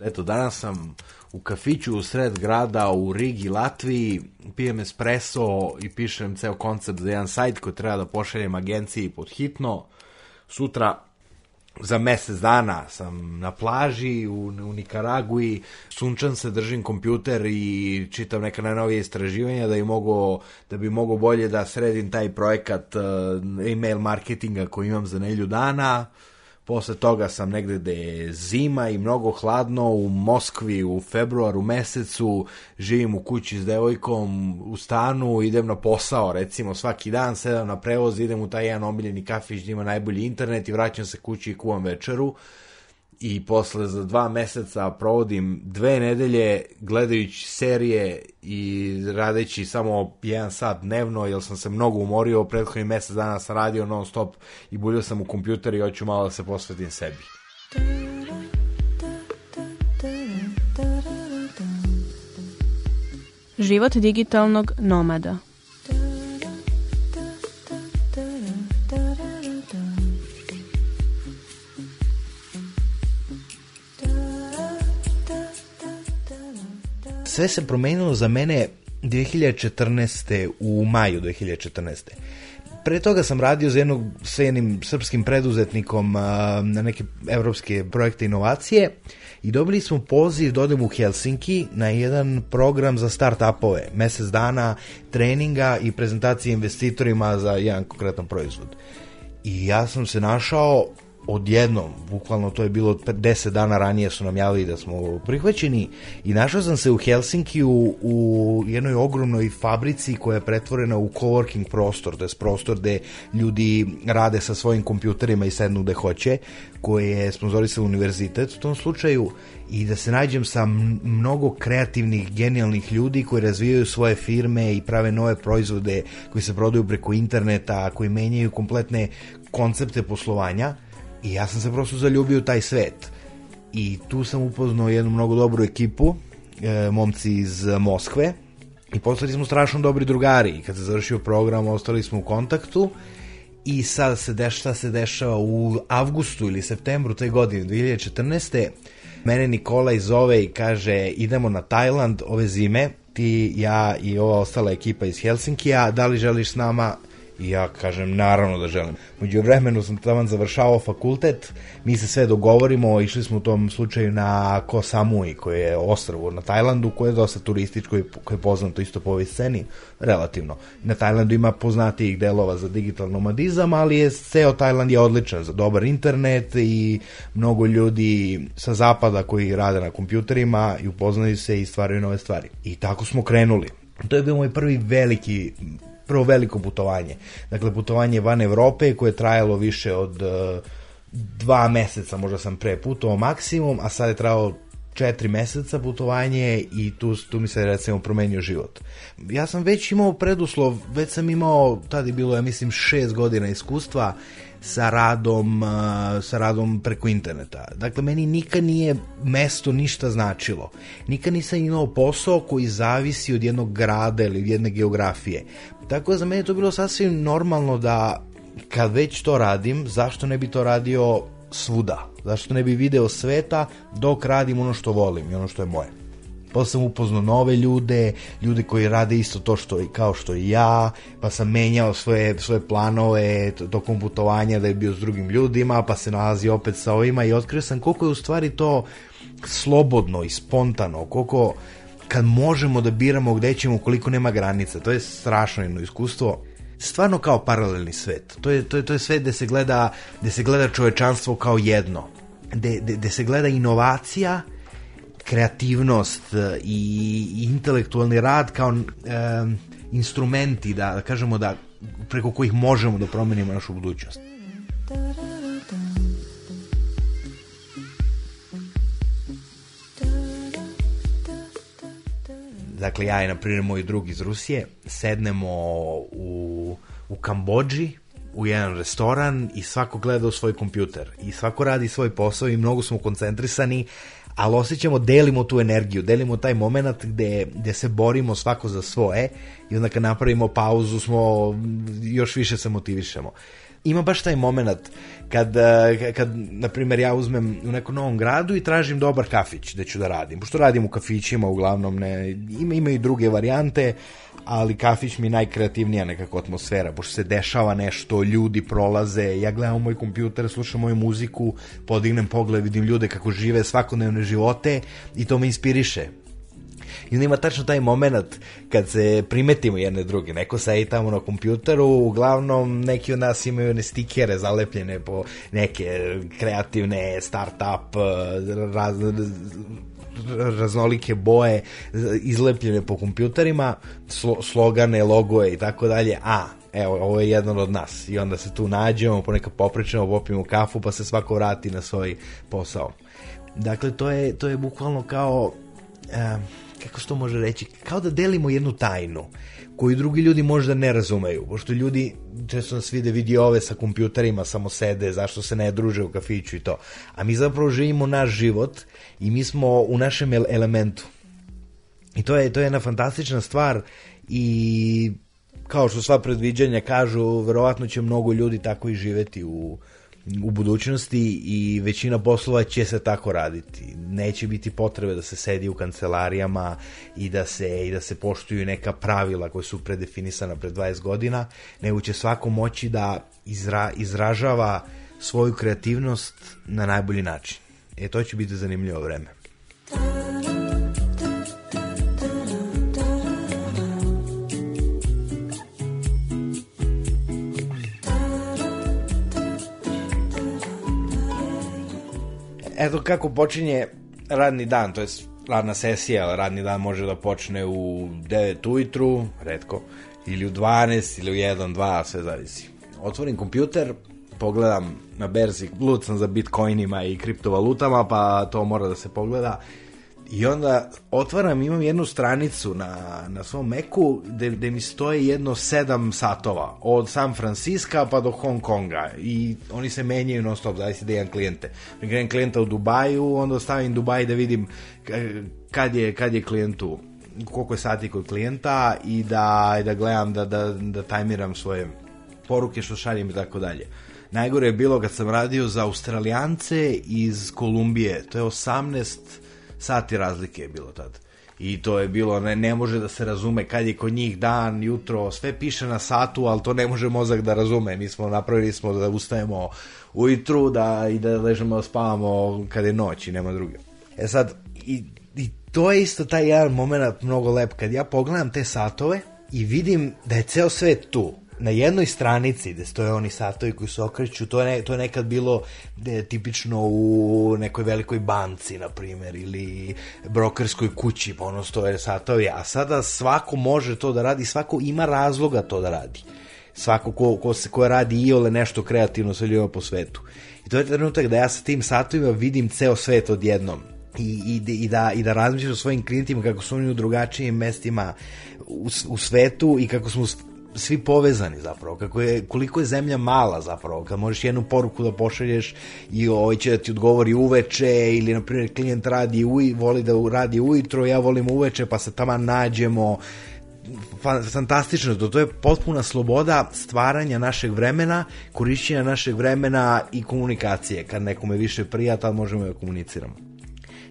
Eto, danas sam u kafiću u sred grada u Rigi, Latviji, pijem espresso i pišem ceo koncept za jedan sajt koji treba da pošaljem agenciji pod hitno. Sutra za mesec dana sam na plaži u, u Nikaragui, sunčan se držim kompjuter i čitam neka najnovije istraživanja da, je mogo, da bi mogo bolje da sredim taj projekat uh, e marketinga koji imam za nelju dana. Uh, Posle toga sam negde gde je zima i mnogo hladno u Moskvi u februaru mesecu, živim u kući s devojkom u stanu, idem na posao recimo svaki dan, sedam na prevoz, idem u taj jedan omiljeni kafić gde ima najbolji internet i vraćam se kući i kuvam večeru. Uh, i posle za dva meseca provodim dve nedelje gledajući serije i radeći samo jedan sat dnevno jer sam se mnogo umorio, prethodni mesec dana sam radio non stop i buljio sam u kompjuter i hoću malo da se posvetim sebi. Život digitalnog nomada sve se promenilo za mene 2014. u maju 2014. Pre toga sam radio za jednog sa jednim srpskim preduzetnikom a, na neke evropske projekte inovacije i dobili smo poziv da odem u Helsinki na jedan program za start-upove, mesec dana treninga i prezentacije investitorima za jedan konkretan proizvod. I ja sam se našao odjednom, bukvalno to je bilo 10 dana ranije su nam javili da smo prihvaćeni i našao sam se u Helsinki u, u jednoj ogromnoj fabrici koja je pretvorena u coworking prostor, to je prostor gde ljudi rade sa svojim kompjuterima i sednu gde hoće, koje je sponzorisao univerzitet u tom slučaju i da se nađem sa mnogo kreativnih, genijalnih ljudi koji razvijaju svoje firme i prave nove proizvode koji se prodaju preko interneta, koji menjaju kompletne koncepte poslovanja – I ja sam se prosto zaljubio taj svet. I tu sam upoznao jednu mnogo dobru ekipu, e, momci iz Moskve, i postali smo strašno dobri drugari. I kad se završio program, ostali smo u kontaktu i sad se deš, se dešava u avgustu ili septembru te godine 2014. Mene Nikola i zove i kaže idemo na Tajland ove zime, ti, ja i ova ostala ekipa iz Helsinkija, da li želiš s nama I ja kažem, naravno da želim. Među vremenu sam tamo završavao fakultet, mi se sve dogovorimo, išli smo u tom slučaju na Koh Samui, koje je ostrvo na Tajlandu, koje je dosta turističko i koje je poznato isto po ovoj sceni, relativno. Na Tajlandu ima poznatijih delova za digital nomadizam, ali je ceo Tajland je odličan za dobar internet i mnogo ljudi sa zapada koji rade na kompjuterima i upoznaju se i stvaraju nove stvari. I tako smo krenuli. To je bio moj prvi veliki prvo veliko putovanje. Dakle, putovanje van Evrope koje je trajalo više od uh, dva meseca, možda sam pre putovao maksimum, a sad je trajalo četiri meseca putovanje i tu, tu mi se recimo promenio život. Ja sam već imao preduslov, već sam imao, tad je bilo ja mislim šest godina iskustva sa radom, e, sa radom preko interneta. Dakle, meni nikad nije mesto ništa značilo. Nikad nisam imao posao koji zavisi od jednog grada ili od jedne geografije. Tako da za mene je to bilo sasvim normalno da kad već to radim, zašto ne bi to radio svuda? Zašto ne bi video sveta dok radim ono što volim i ono što je moje? Pa sam upoznao nove ljude, ljude koji rade isto to što kao što i ja, pa sam menjao svoje, svoje planove tokom putovanja da je bio s drugim ljudima, pa se nalazi opet sa ovima i otkrio sam koliko je u stvari to slobodno i spontano, koliko kad možemo da biramo gde ćemo koliko nema granica. To je strašno jedno iskustvo stvarno kao paralelni svet. To je, to je, to je svet gde se gleda, gde se gleda čovečanstvo kao jedno. Gde, gde, gde se gleda inovacija, kreativnost e, i intelektualni rad kao e, instrumenti da, da kažemo da preko kojih možemo da promenimo našu budućnost. Da, da. da. dakle ja i na primjer moj drug iz Rusije, sednemo u, u Kambođi, u jedan restoran i svako gleda u svoj kompjuter i svako radi svoj posao i mnogo smo koncentrisani, ali osjećamo, delimo tu energiju, delimo taj moment gde, gde se borimo svako za svoje i onda kad napravimo pauzu smo, još više se motivišemo. Uh, ima baš taj moment kad, eh, kad na primjer, ja uzmem u nekom novom gradu i tražim dobar kafić da ću da radim. Pošto radim u kafićima, uglavnom ne, ima, ima i druge varijante, ali kafić mi je najkreativnija nekako atmosfera, pošto se dešava nešto, ljudi prolaze, ja gledam moj kompjuter, slušam moju muziku, podignem pogled, vidim ljude kako žive svakodnevne živote i to me inspiriše i onda ima tačno taj moment kad se primetimo jedne druge. Neko i tamo na kompjuteru, uglavnom neki od nas imaju one stikere zalepljene po neke kreativne start-up eh, raz, raznolike boje izlepljene po kompjuterima, slogane, logoje i tako dalje, a evo, ovo je jedan od nas i onda se tu nađemo, ponekad popričamo, popijemo kafu, pa se svako vrati na svoj posao. Dakle, to je, to je bukvalno kao... E, kako se to može reći, kao da delimo jednu tajnu koju drugi ljudi možda ne razumeju, pošto ljudi često nas vide vidi ove sa kompjuterima, samo sede, zašto se ne druže u kafiću i to. A mi zapravo živimo naš život i mi smo u našem elementu. I to je, to je jedna fantastična stvar i kao što sva predviđanja kažu, verovatno će mnogo ljudi tako i živeti u, u budućnosti i većina poslova će se tako raditi. Neće biti potrebe da se sedi u kancelarijama i da se, i da se poštuju neka pravila koje su predefinisana pre 20 godina, nego će svako moći da izra, izražava svoju kreativnost na najbolji način. E to će biti zanimljivo vreme. eto kako počinje radni dan, to je radna sesija, radni dan može da počne u 9 ujutru, redko, ili u 12, ili u 1, 2, sve zavisi. Otvorim kompjuter, pogledam na berzi, lud sam za bitcoinima i kriptovalutama, pa to mora da se pogleda I onda otvaram, imam jednu stranicu na, na svom Macu gde, gde mi stoje jedno sedam satova od San Francisca pa do Hong Konga i oni se menjaju non stop, zavisi da imam klijente. Imam klijenta u Dubaju, onda stavim Dubaj da vidim kad je, kad je klijentu koliko je sati kod klijenta i da, da gledam, da, da, da tajmiram svoje poruke što šaljem i tako dalje. Najgore je bilo kad sam radio za Australijance iz Kolumbije. To je 18 sati razlike je bilo tad. I to je bilo, ne, ne može da se razume kad je kod njih dan, jutro, sve piše na satu, ali to ne može mozak da razume. Mi smo napravili smo da ustajemo ujutru da, i da ležemo, spavamo kad je noć i nema druge. E sad, i, i to je isto taj jedan moment mnogo lep. Kad ja pogledam te satove i vidim da je ceo svet tu, na jednoj stranici gde stoje oni satovi koji se okreću, to je, ne, to je nekad bilo de, tipično u nekoj velikoj banci, na primer, ili brokerskoj kući, pa ono stoje satovi, a sada svako može to da radi, svako ima razloga to da radi. Svako ko, ko, se, ko radi i ole nešto kreativno sa ljudima po svetu. I to je trenutak da ja sa tim satovima vidim ceo svet odjednom i, i, i, da, i da razmišljam o svojim klijentima kako su oni u drugačijim mestima u, u svetu i kako smo svi povezani zapravo, kako je, koliko je zemlja mala zapravo, kad možeš jednu poruku da pošalješ i ovaj će da ti odgovori uveče ili na primjer klijent radi uj, voli da radi ujutro, ja volim uveče pa se tamo nađemo fantastično, to, je potpuna sloboda stvaranja našeg vremena, korišćenja našeg vremena i komunikacije. Kad nekome više prija, tad možemo da komuniciramo.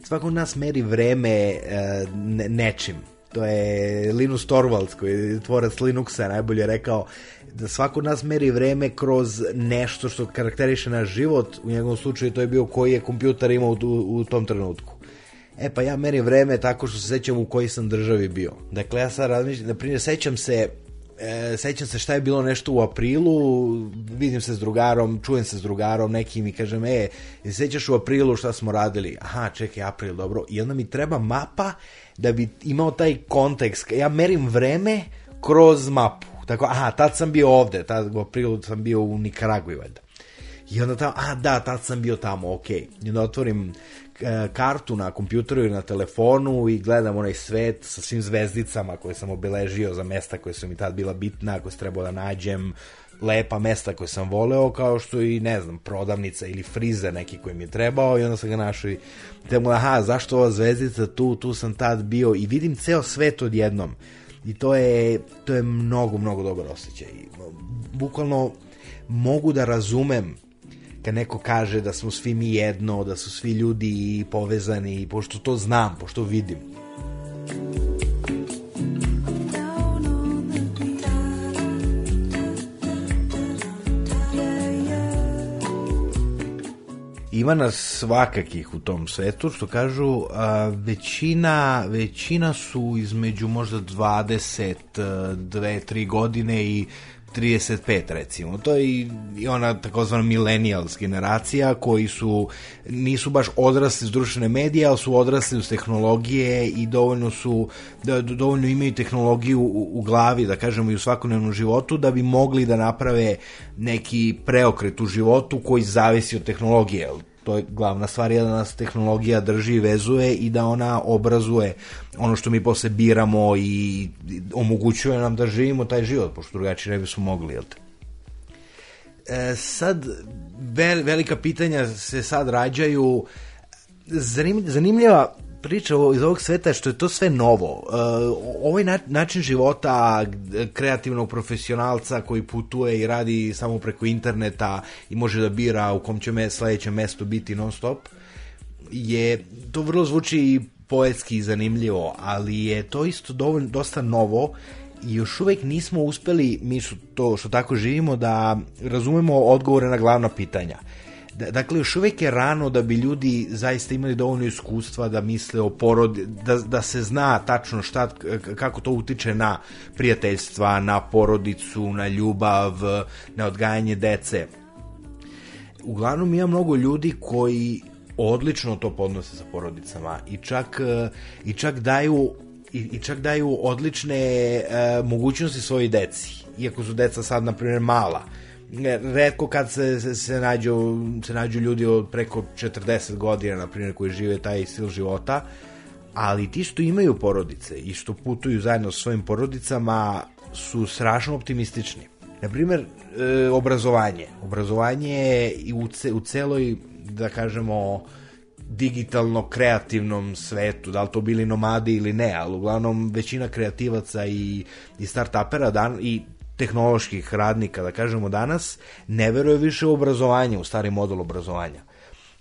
Svako od nas meri vreme e, nečim, to je Linus Torvalds koji je tvorac Linuxa najbolje rekao da svako nas meri vreme kroz nešto što karakteriše naš život u njegovom slučaju to je bio koji je kompjuter imao u, u tom trenutku e pa ja merim vreme tako što se sećam u kojoj sam državi bio dakle ja sad razmišljam na primjer sećam se e, sećam se šta je bilo nešto u aprilu, vidim se s drugarom, čujem se s drugarom nekim i kažem, e, sećaš u aprilu šta smo radili? Aha, čekaj, april, dobro. I onda mi treba mapa da bi imao taj kontekst. Ja merim vreme kroz mapu. Tako, aha, tad sam bio ovde, tad u aprilu sam bio u Nikaragui, valjda. I onda tamo, a da, tad sam bio tamo, ok. I onda otvorim e, kartu na kompjuteru i na telefonu i gledam onaj svet sa svim zvezdicama koje sam obeležio za mesta koje su mi tad bila bitna, koje se trebao da nađem, lepa mesta koje sam voleo, kao što i, ne znam, prodavnica ili frizer neki koji mi je trebao i onda sam ga našao i temu, aha, zašto ova zvezdica tu, tu sam tad bio i vidim ceo svet odjednom. I to je, to je mnogo, mnogo dobar osjećaj. Bukvalno mogu da razumem kad neko kaže da smo svi mi jedno, da su svi ljudi povezani, pošto to znam, pošto vidim. ima nas svakakih u tom svetu, što kažu a, većina, većina su između možda 20, 2, 3 godine i 35 recimo. To je i ona takozvana millennials generacija koji su nisu baš odrasli s društvene medije, ali su odrasli uz tehnologije i dovoljno su da, da, dovoljno imaju tehnologiju u, u glavi, da kažemo i u svakodnevnom životu da bi mogli da naprave neki preokret u životu koji zavisi od tehnologije to je glavna stvar je da nas tehnologija drži i vezuje i da ona obrazuje ono što mi posle biramo i omogućuje nam da živimo taj život, pošto drugačije ne bismo mogli, jel te? E, sad, velika pitanja se sad rađaju, zanimljiva priča iz ovog sveta što je to sve novo. E, ovaj način života kreativnog profesionalca koji putuje i radi samo preko interneta i može da bira u kom će sledećem mesto biti non stop je, to vrlo zvuči poetski i zanimljivo, ali je to isto dovoljno, dosta novo i još uvek nismo uspeli, mi su to, što tako živimo, da razumemo odgovore na glavna pitanja. Uh, Da, dakle, još uvek je rano da bi ljudi zaista imali dovoljno iskustva da misle o porodi, da, da se zna tačno šta, kako to utiče na prijateljstva, na porodicu, na ljubav, na odgajanje dece. Uglavnom ima mnogo ljudi koji odlično to podnose sa porodicama i čak, i čak daju i, i čak daju odlične e, mogućnosti svojoj deci. Iako su deca sad, na primjer, mala, redko kad se, se, nađu, se nađu ljudi od preko 40 godina, na primjer, koji žive taj stil života, ali ti što imaju porodice i što putuju zajedno sa svojim porodicama su strašno optimistični. Na primjer, e, obrazovanje. Obrazovanje i u, ce, u celoj, da kažemo, digitalno kreativnom svetu, da li to bili nomadi ili ne, ali uglavnom većina kreativaca i, i start-upera dan, i tehnoloških radnika, da kažemo danas, ne veruje više u obrazovanje, u stari model obrazovanja.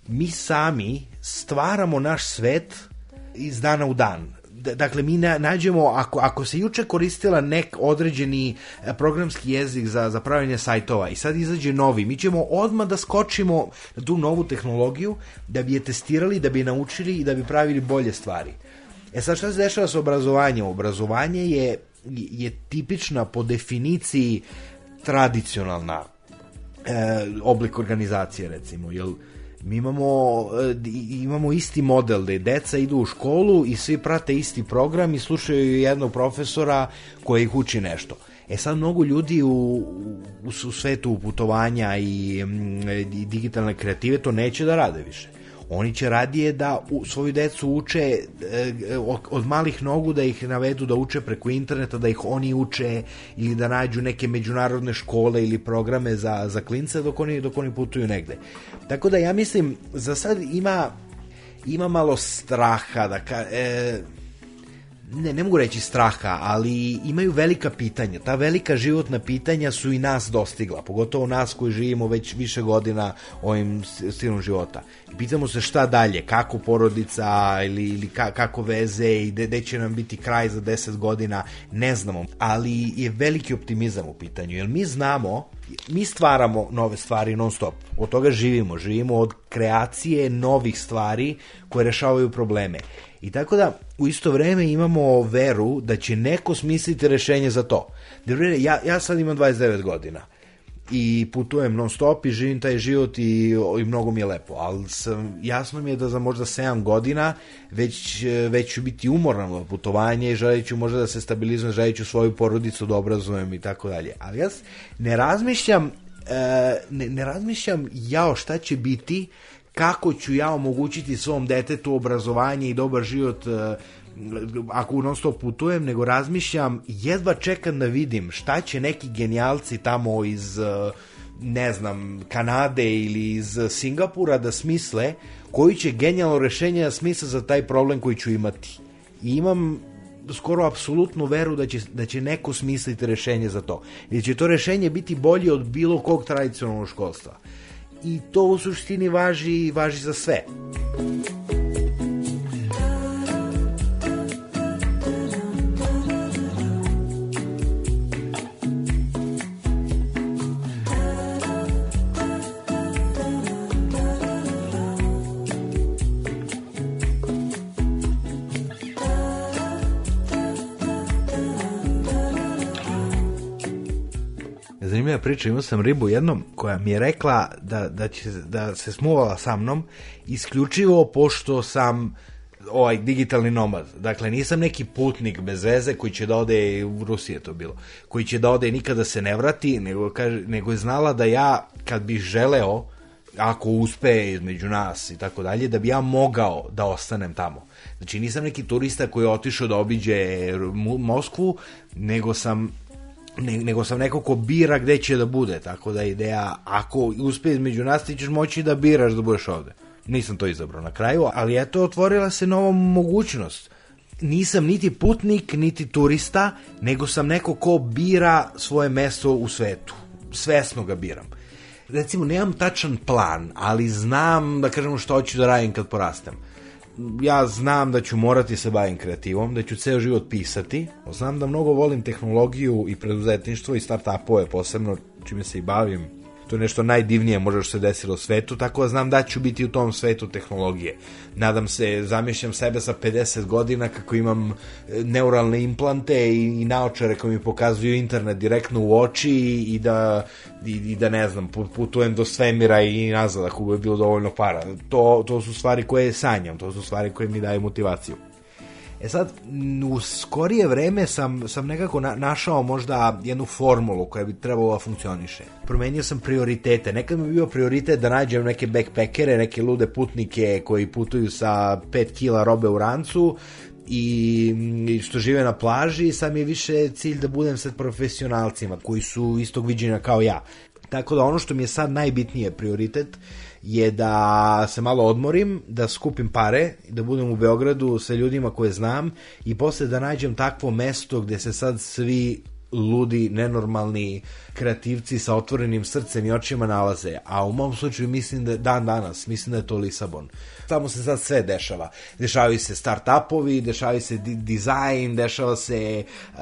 Mi sami stvaramo naš svet iz dana u dan da, dakle mi nađemo ako ako se juče koristila nek određeni e, programski jezik za za pravljenje sajtova i sad izađe novi mi ćemo odmah da skočimo na tu novu tehnologiju da bi je testirali da bi je naučili i da bi pravili bolje stvari E sad šta se dešava sa obrazovanjem? Obrazovanje je je tipična po definiciji tradicionalna e, oblik organizacije recimo, jel mi imamo, e, imamo isti model da deca idu u školu i svi prate isti program i slušaju jednog profesora koji ih uči nešto. E sad mnogo ljudi u, u, u svetu putovanja i, mm, i digitalne kreative to neće da rade više Oni će radije da u, svoju decu uče e, od, od malih nogu da ih navedu da uče preko interneta, da ih oni uče ili da nađu neke međunarodne škole ili programe za, za klince dok oni, dok oni putuju negde. Tako da ja mislim, za sad ima, ima malo straha da ka, e, ne, ne mogu reći straha, ali imaju velika pitanja. Ta velika životna pitanja su i nas dostigla, pogotovo nas koji živimo već više godina ovim stilom života pitamo se šta dalje, kako porodica ili, ili ka, kako veze i gde će nam biti kraj za 10 godina, ne znamo. Ali je veliki optimizam u pitanju, jer mi znamo mi stvaramo nove stvari non stop. Od toga živimo. Živimo od kreacije novih stvari koje rešavaju probleme. I tako da u isto vreme imamo veru da će neko smisliti rešenje za to. Da, ja, ja sad imam 29 godina i putujem non stop i živim taj život i, i mnogo mi je lepo, ali sam, jasno mi je da za možda 7 godina već, već ću biti umoran od putovanja i želeću možda da se stabilizujem, želeću svoju porodicu da obrazujem i tako dalje. Ali ja ne razmišljam e, ne, ne razmišljam jao šta će biti kako ću ja omogućiti svom detetu obrazovanje i dobar život e, ako non stop putujem, nego razmišljam, jedva čekam da vidim šta će neki genijalci tamo iz eh, ne znam, Kanade ili iz Singapura da smisle koji će genijalno rešenje da smisle za taj problem koji ću imati. I imam skoro apsolutnu veru da će, da će neko smisliti rešenje za to. Jer će to rešenje biti bolje od bilo kog tradicionalnog školstva. I to u suštini važi, važi za sve. Muzika priča, imao sam ribu jednom koja mi je rekla da, da, će, da se smuvala sa mnom isključivo pošto sam ovaj digitalni nomad. Dakle, nisam neki putnik bez veze koji će da ode, u Rusiji je to bilo, koji će da ode i nikada se ne vrati, nego, kaže, nego je znala da ja, kad bih želeo, ako uspe između nas i tako dalje, da bi ja mogao da ostanem tamo. Znači, nisam neki turista koji je otišao da obiđe Moskvu, nego sam nego sam neko ko bira gde će da bude, tako da ideja, ako uspe između nas, ti ćeš moći da biraš da budeš ovde. Nisam to izabrao na kraju, ali eto, otvorila se nova mogućnost. Nisam niti putnik, niti turista, nego sam neko ko bira svoje mesto u svetu. Svesno ga biram. Recimo, nemam tačan plan, ali znam, da kažemo, što hoću da radim kad porastem ja znam da ću morati da se bavim kreativom, da ću ceo život pisati. Znam da mnogo volim tehnologiju i preduzetništvo i startupove posebno, čime se i bavim To je nešto najdivnije možda što se desilo u svetu, tako da znam da ću biti u tom svetu tehnologije. Nadam se, zamišljam sebe sa 50 godina kako imam e, neuralne implante i, i naočare koje mi pokazuju internet direktno u oči i, i da, i, i, da ne znam, putujem do svemira i nazad ako bi bilo dovoljno para. To, to su stvari koje sanjam, to su stvari koje mi daju motivaciju. E sad, u skorije vreme sam, sam nekako na, našao možda jednu formulu koja bi trebalo da funkcioniše. Promenio sam prioritete. Nekad mi je bio prioritet da nađem neke backpackere, neke lude putnike koji putuju sa 5 kila robe u rancu, i što žive na plaži, sad mi je više cilj da budem sa profesionalcima koji su istog viđenja kao ja. Tako da ono što mi je sad najbitnije prioritet je da se malo odmorim, da skupim pare, da budem u Beogradu sa ljudima koje znam i posle da nađem takvo mesto gde se sad svi ludi, nenormalni, uh, kreativci sa otvorenim srcem i očima nalaze, a u mom slučaju mislim da dan danas, mislim da je to Lisabon. Tamo se sad sve dešava. Dešavaju se start-upovi, dešavaju se dizajn, dešava se uh,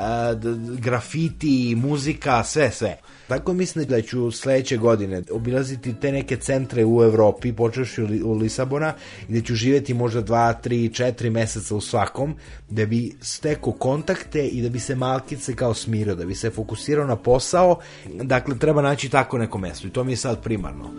grafiti, muzika, sve, sve. Tako mislim da ću sledeće godine obilaziti te neke centre u Evropi, počeš u Lisabona, gde ću živeti možda 2, 3, 4 meseca u svakom, da bi stekao kontakte i da bi se malkice kao smirio, da bi se fokusirao na posao Dakle, treba naći tako neko mesto i to mi je sad primarno.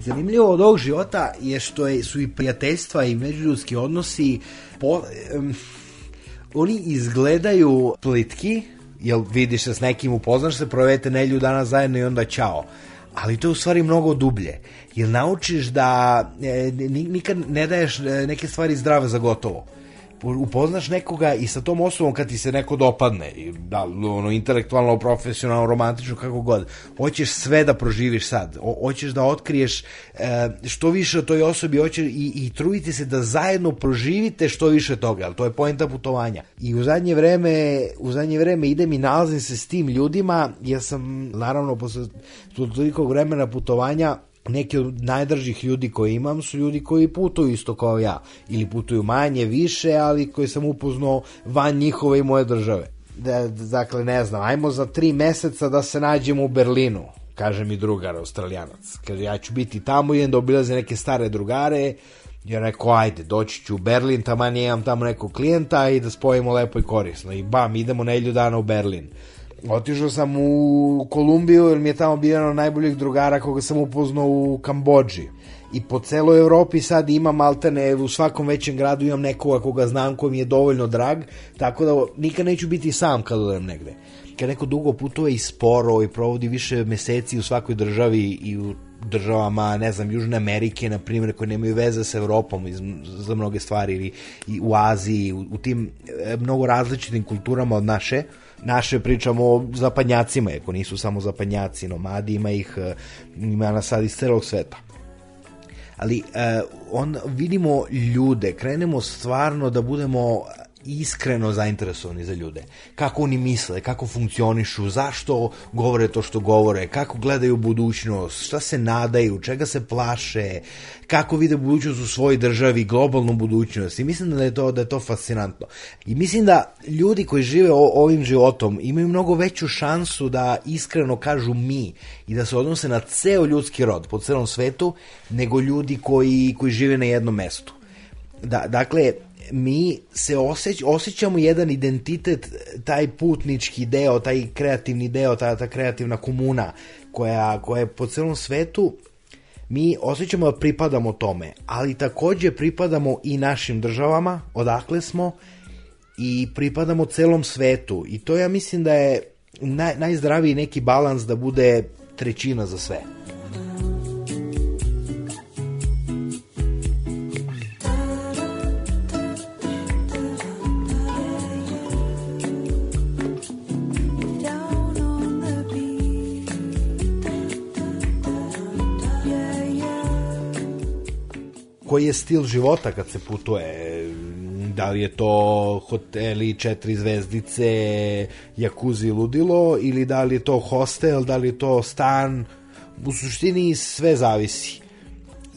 Zanimljivo od ovog života je što je, su i prijateljstva i međuljudski odnosi po, um, oni izgledaju plitki, jel vidiš se s nekim, upoznaš se, provedete nelju dana zajedno i onda ćao. Ali to je u stvari mnogo dublje. Jer naučiš da e, nikad ne daješ e, neke stvari zdrave za gotovo upoznaš nekoga i sa tom osobom kad ti se neko dopadne, da, ono, intelektualno, profesionalno, romantično, kako god, hoćeš sve da proživiš sad, o, hoćeš da otkriješ e, što više o toj osobi hoćeš i, i trudite se da zajedno proživite što više toga, ali to je poenta putovanja. I u zadnje vreme, u zadnje vreme idem i nalazim se s tim ljudima, ja sam, naravno, posle toliko vremena putovanja, neki od najdržih ljudi koje imam su ljudi koji putuju isto kao ja ili putuju manje, više, ali koje sam upoznao van njihove i moje države da, dakle ne znam ajmo za tri meseca da se nađemo u Berlinu kaže mi drugar australijanac kaže ja ću biti tamo idem da obilaze neke stare drugare ja rekao ajde doći ću u Berlin tamo nijem tamo nekog klijenta i da spojimo lepo i korisno i bam idemo nelju dana u Berlin Otišao sam u Kolumbiju jer mi je tamo bio jedan od najboljih drugara koga sam upoznao u Kambođi. I po celoj Evropi sad imam alterne, u svakom većem gradu imam nekoga koga znam koji mi je dovoljno drag, tako da nikad neću biti sam kad odem negde. Kad neko dugo putuje i sporo i provodi više meseci u svakoj državi i u državama, ne znam, Južne Amerike, na primjer, koje nemaju veze sa Evropom iz, za mnoge stvari, ili i u Aziji, u, u tim e, mnogo različitim kulturama od naše, uh, naše pričamo o zapadnjacima, iako nisu samo zapadnjaci, nomadi, ima ih, e, ima nas sad iz celog sveta. Ali uh, on, vidimo ljude, krenemo stvarno da budemo iskreno zainteresovani za ljude. Kako oni misle, kako funkcionišu, zašto govore to što govore, kako gledaju budućnost, šta se nadaju, čega se plaše, kako vide budućnost u svojoj državi, globalnu budućnost. I mislim da je to, da je to fascinantno. I mislim da ljudi koji žive ovim životom imaju mnogo veću šansu da iskreno kažu mi i da se odnose na ceo ljudski rod po celom svetu, nego ljudi koji, koji žive na jednom mestu. Da, dakle, mi se osjeć, osjećamo jedan identitet, taj putnički deo, taj kreativni deo, ta, ta kreativna komuna koja, koja je po celom svetu, mi osjećamo da pripadamo tome, ali takođe pripadamo i našim državama, odakle smo, i pripadamo celom svetu. I to ja mislim da je naj, najzdraviji neki balans da bude trećina za sve. stil života kad se putuje, da li je to hoteli četiri zvezdice, jakuzi ludilo ili da li je to hostel, da li je to stan, u suštini sve zavisi.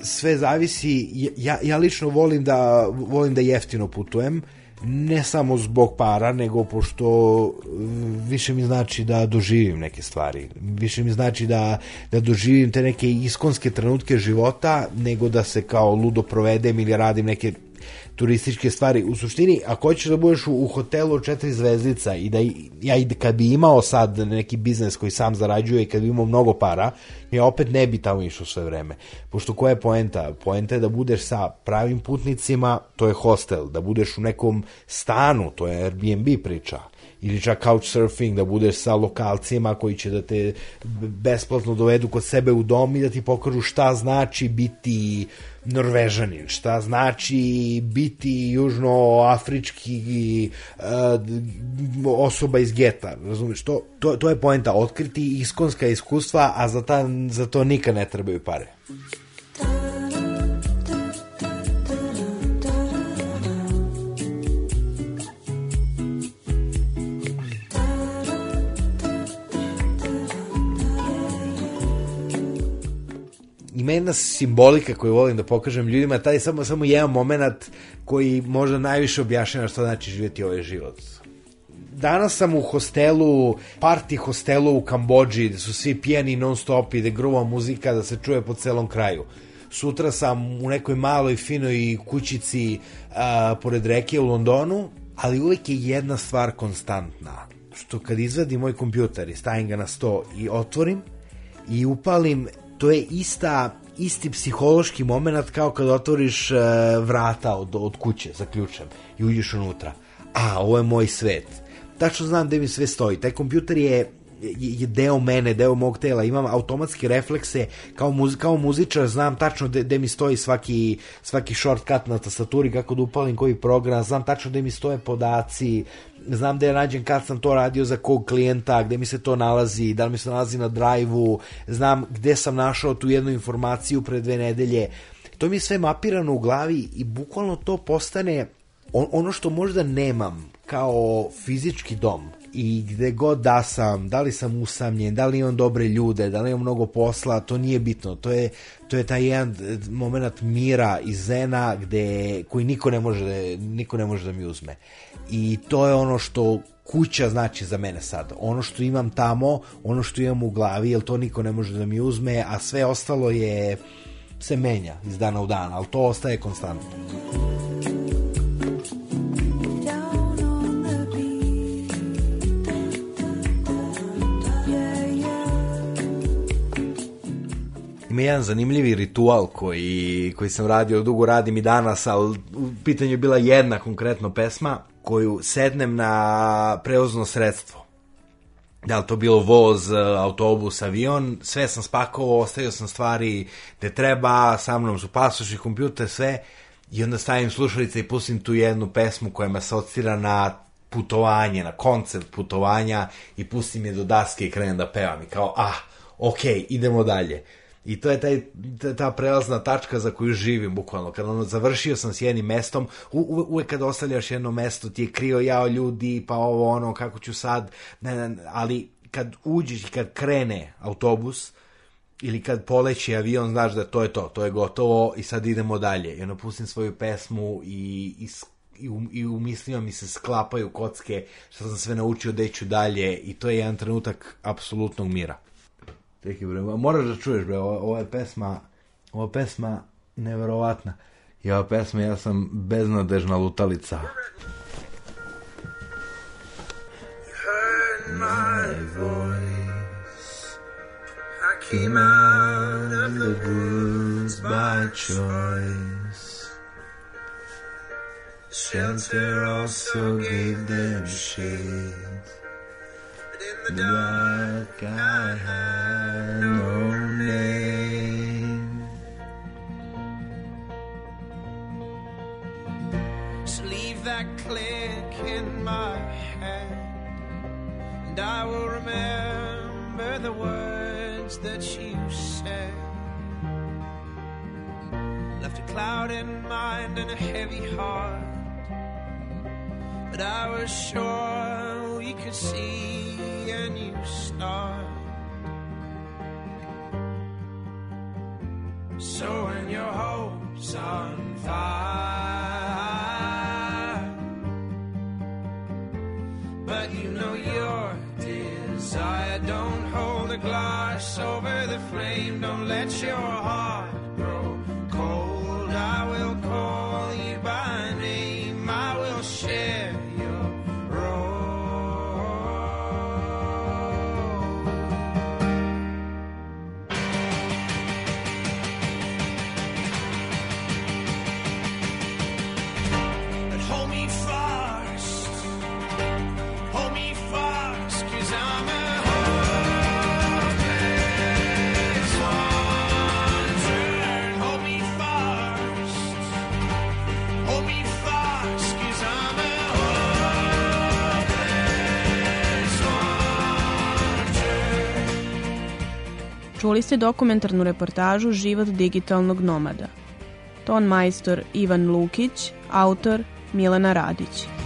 Sve zavisi, ja, ja lično volim da, volim da jeftino putujem, uh, ne samo zbog para, nego pošto mm, više mi znači da doživim neke stvari. Više mi znači da, da doživim te neke iskonske trenutke života, nego da se kao ludo provedem ili radim neke turističke stvari. U suštini, ako hoćeš da budeš u, u hotelu četiri zvezdica i da ja i kad bi imao sad neki biznes koji sam zarađuje i kad bi imao mnogo para, ja opet ne bi tamo išao sve vreme. Pošto koja je poenta? Poenta je da budeš sa pravim putnicima, to je hostel. Da budeš u nekom stanu, to je Airbnb priča ili čak couchsurfing, da budeš sa lokalcima koji će da te besplatno dovedu kod sebe u dom i da ti pokažu šta znači biti norvežanin, šta znači biti južnoafrički eh, osoba iz geta, razumiješ, to, to, to je poenta, otkriti iskonska iskustva, a za, ta, za to nikad ne trebaju pare. jedna simbolika koju volim da pokažem ljudima, taj je samo, samo jedan moment koji možda najviše objašnjava što znači živjeti ovaj život danas sam u hostelu, party hostelu u Kambođi, gde su svi pijani non stop i gde gruva muzika da se čuje po celom kraju. Sutra sam u nekoj maloj finoj kućici a, pored reke u Londonu, ali uvijek je jedna stvar konstantna. Što kad izvadim moj kompjuter i stavim ga na sto i otvorim i upalim, to je ista isti psihološki moment kao kad otvoriš uh, vrata od, od kuće sa ključem i uđeš unutra. A, ovo je moj svet. Tačno znam gde mi sve stoji. Taj kompjuter je je deo mene, deo mog tela, imam automatske reflekse, kao, muz, kao muzičar znam tačno gde mi stoji svaki, svaki shortcut na tastaturi, kako da upalim koji program, znam tačno gde mi stoje podaci, znam gde je nađen kad sam to radio za kog klijenta, gde mi se to nalazi, da li mi se nalazi na drive-u, znam gde sam našao tu jednu informaciju pre dve nedelje, to mi je sve mapirano u glavi i bukvalno to postane ono što možda nemam kao fizički dom, i gde god da sam, da li sam usamljen, da li imam dobre ljude, da li imam mnogo posla, to nije bitno. To je, to je taj jedan e, moment mira i zena gde, koji niko ne, može, da niko ne može da mi uzme. I to je ono što kuća znači za mene sad. Ono što imam tamo, ono što imam u glavi, jer to niko ne može da mi uzme, a sve ostalo je se menja iz dana u dan, ali to ostaje konstantno. ima jedan zanimljivi ritual koji, koji sam radio, dugo radim i danas, ali u pitanju je bila jedna konkretno pesma koju sednem na preuzno sredstvo. Da li to bilo voz, autobus, avion, sve sam spakovao, ostavio sam stvari gde treba, sa mnom su pasoši, kompjuter, sve. I onda stavim slušalice i pustim tu jednu pesmu koja me asocira na putovanje, na koncept putovanja i pustim je do daske i krenem da pevam i kao, ah, ok, idemo dalje. I to je taj, ta prelazna tačka za koju živim, bukvalno. Kad ono, završio sam s jednim mestom, u, u, uvek kad ostavljaš jedno mesto, ti je krio, jao ljudi, pa ovo ono, kako ću sad, ne, ne, ali kad uđeš i kad krene autobus, ili kad poleći avion, znaš da to je to, to je gotovo i sad idemo dalje. I ono, pustim svoju pesmu i, i i u, i u mislima mi se sklapaju kocke, što sam sve naučio da ću dalje i to je jedan trenutak apsolutnog mira. Čekaj bre, moraš da čuješ bre, ova je pesma, ova pesma neverovatna. I ova pesma, ja sam beznadežna lutalica. My voice I came out of the woods by choice Shelter also gave them shade Like I had no name. So leave that click in my hand, and I will remember the words that you said. Left a cloud in mind and a heavy heart but I was sure we could see a new start. So when your hopes on fire. Čuli ste dokumentarnu reportažu Život digitalnog nomada. Ton majstor Ivan Lukić, autor Milena Radić.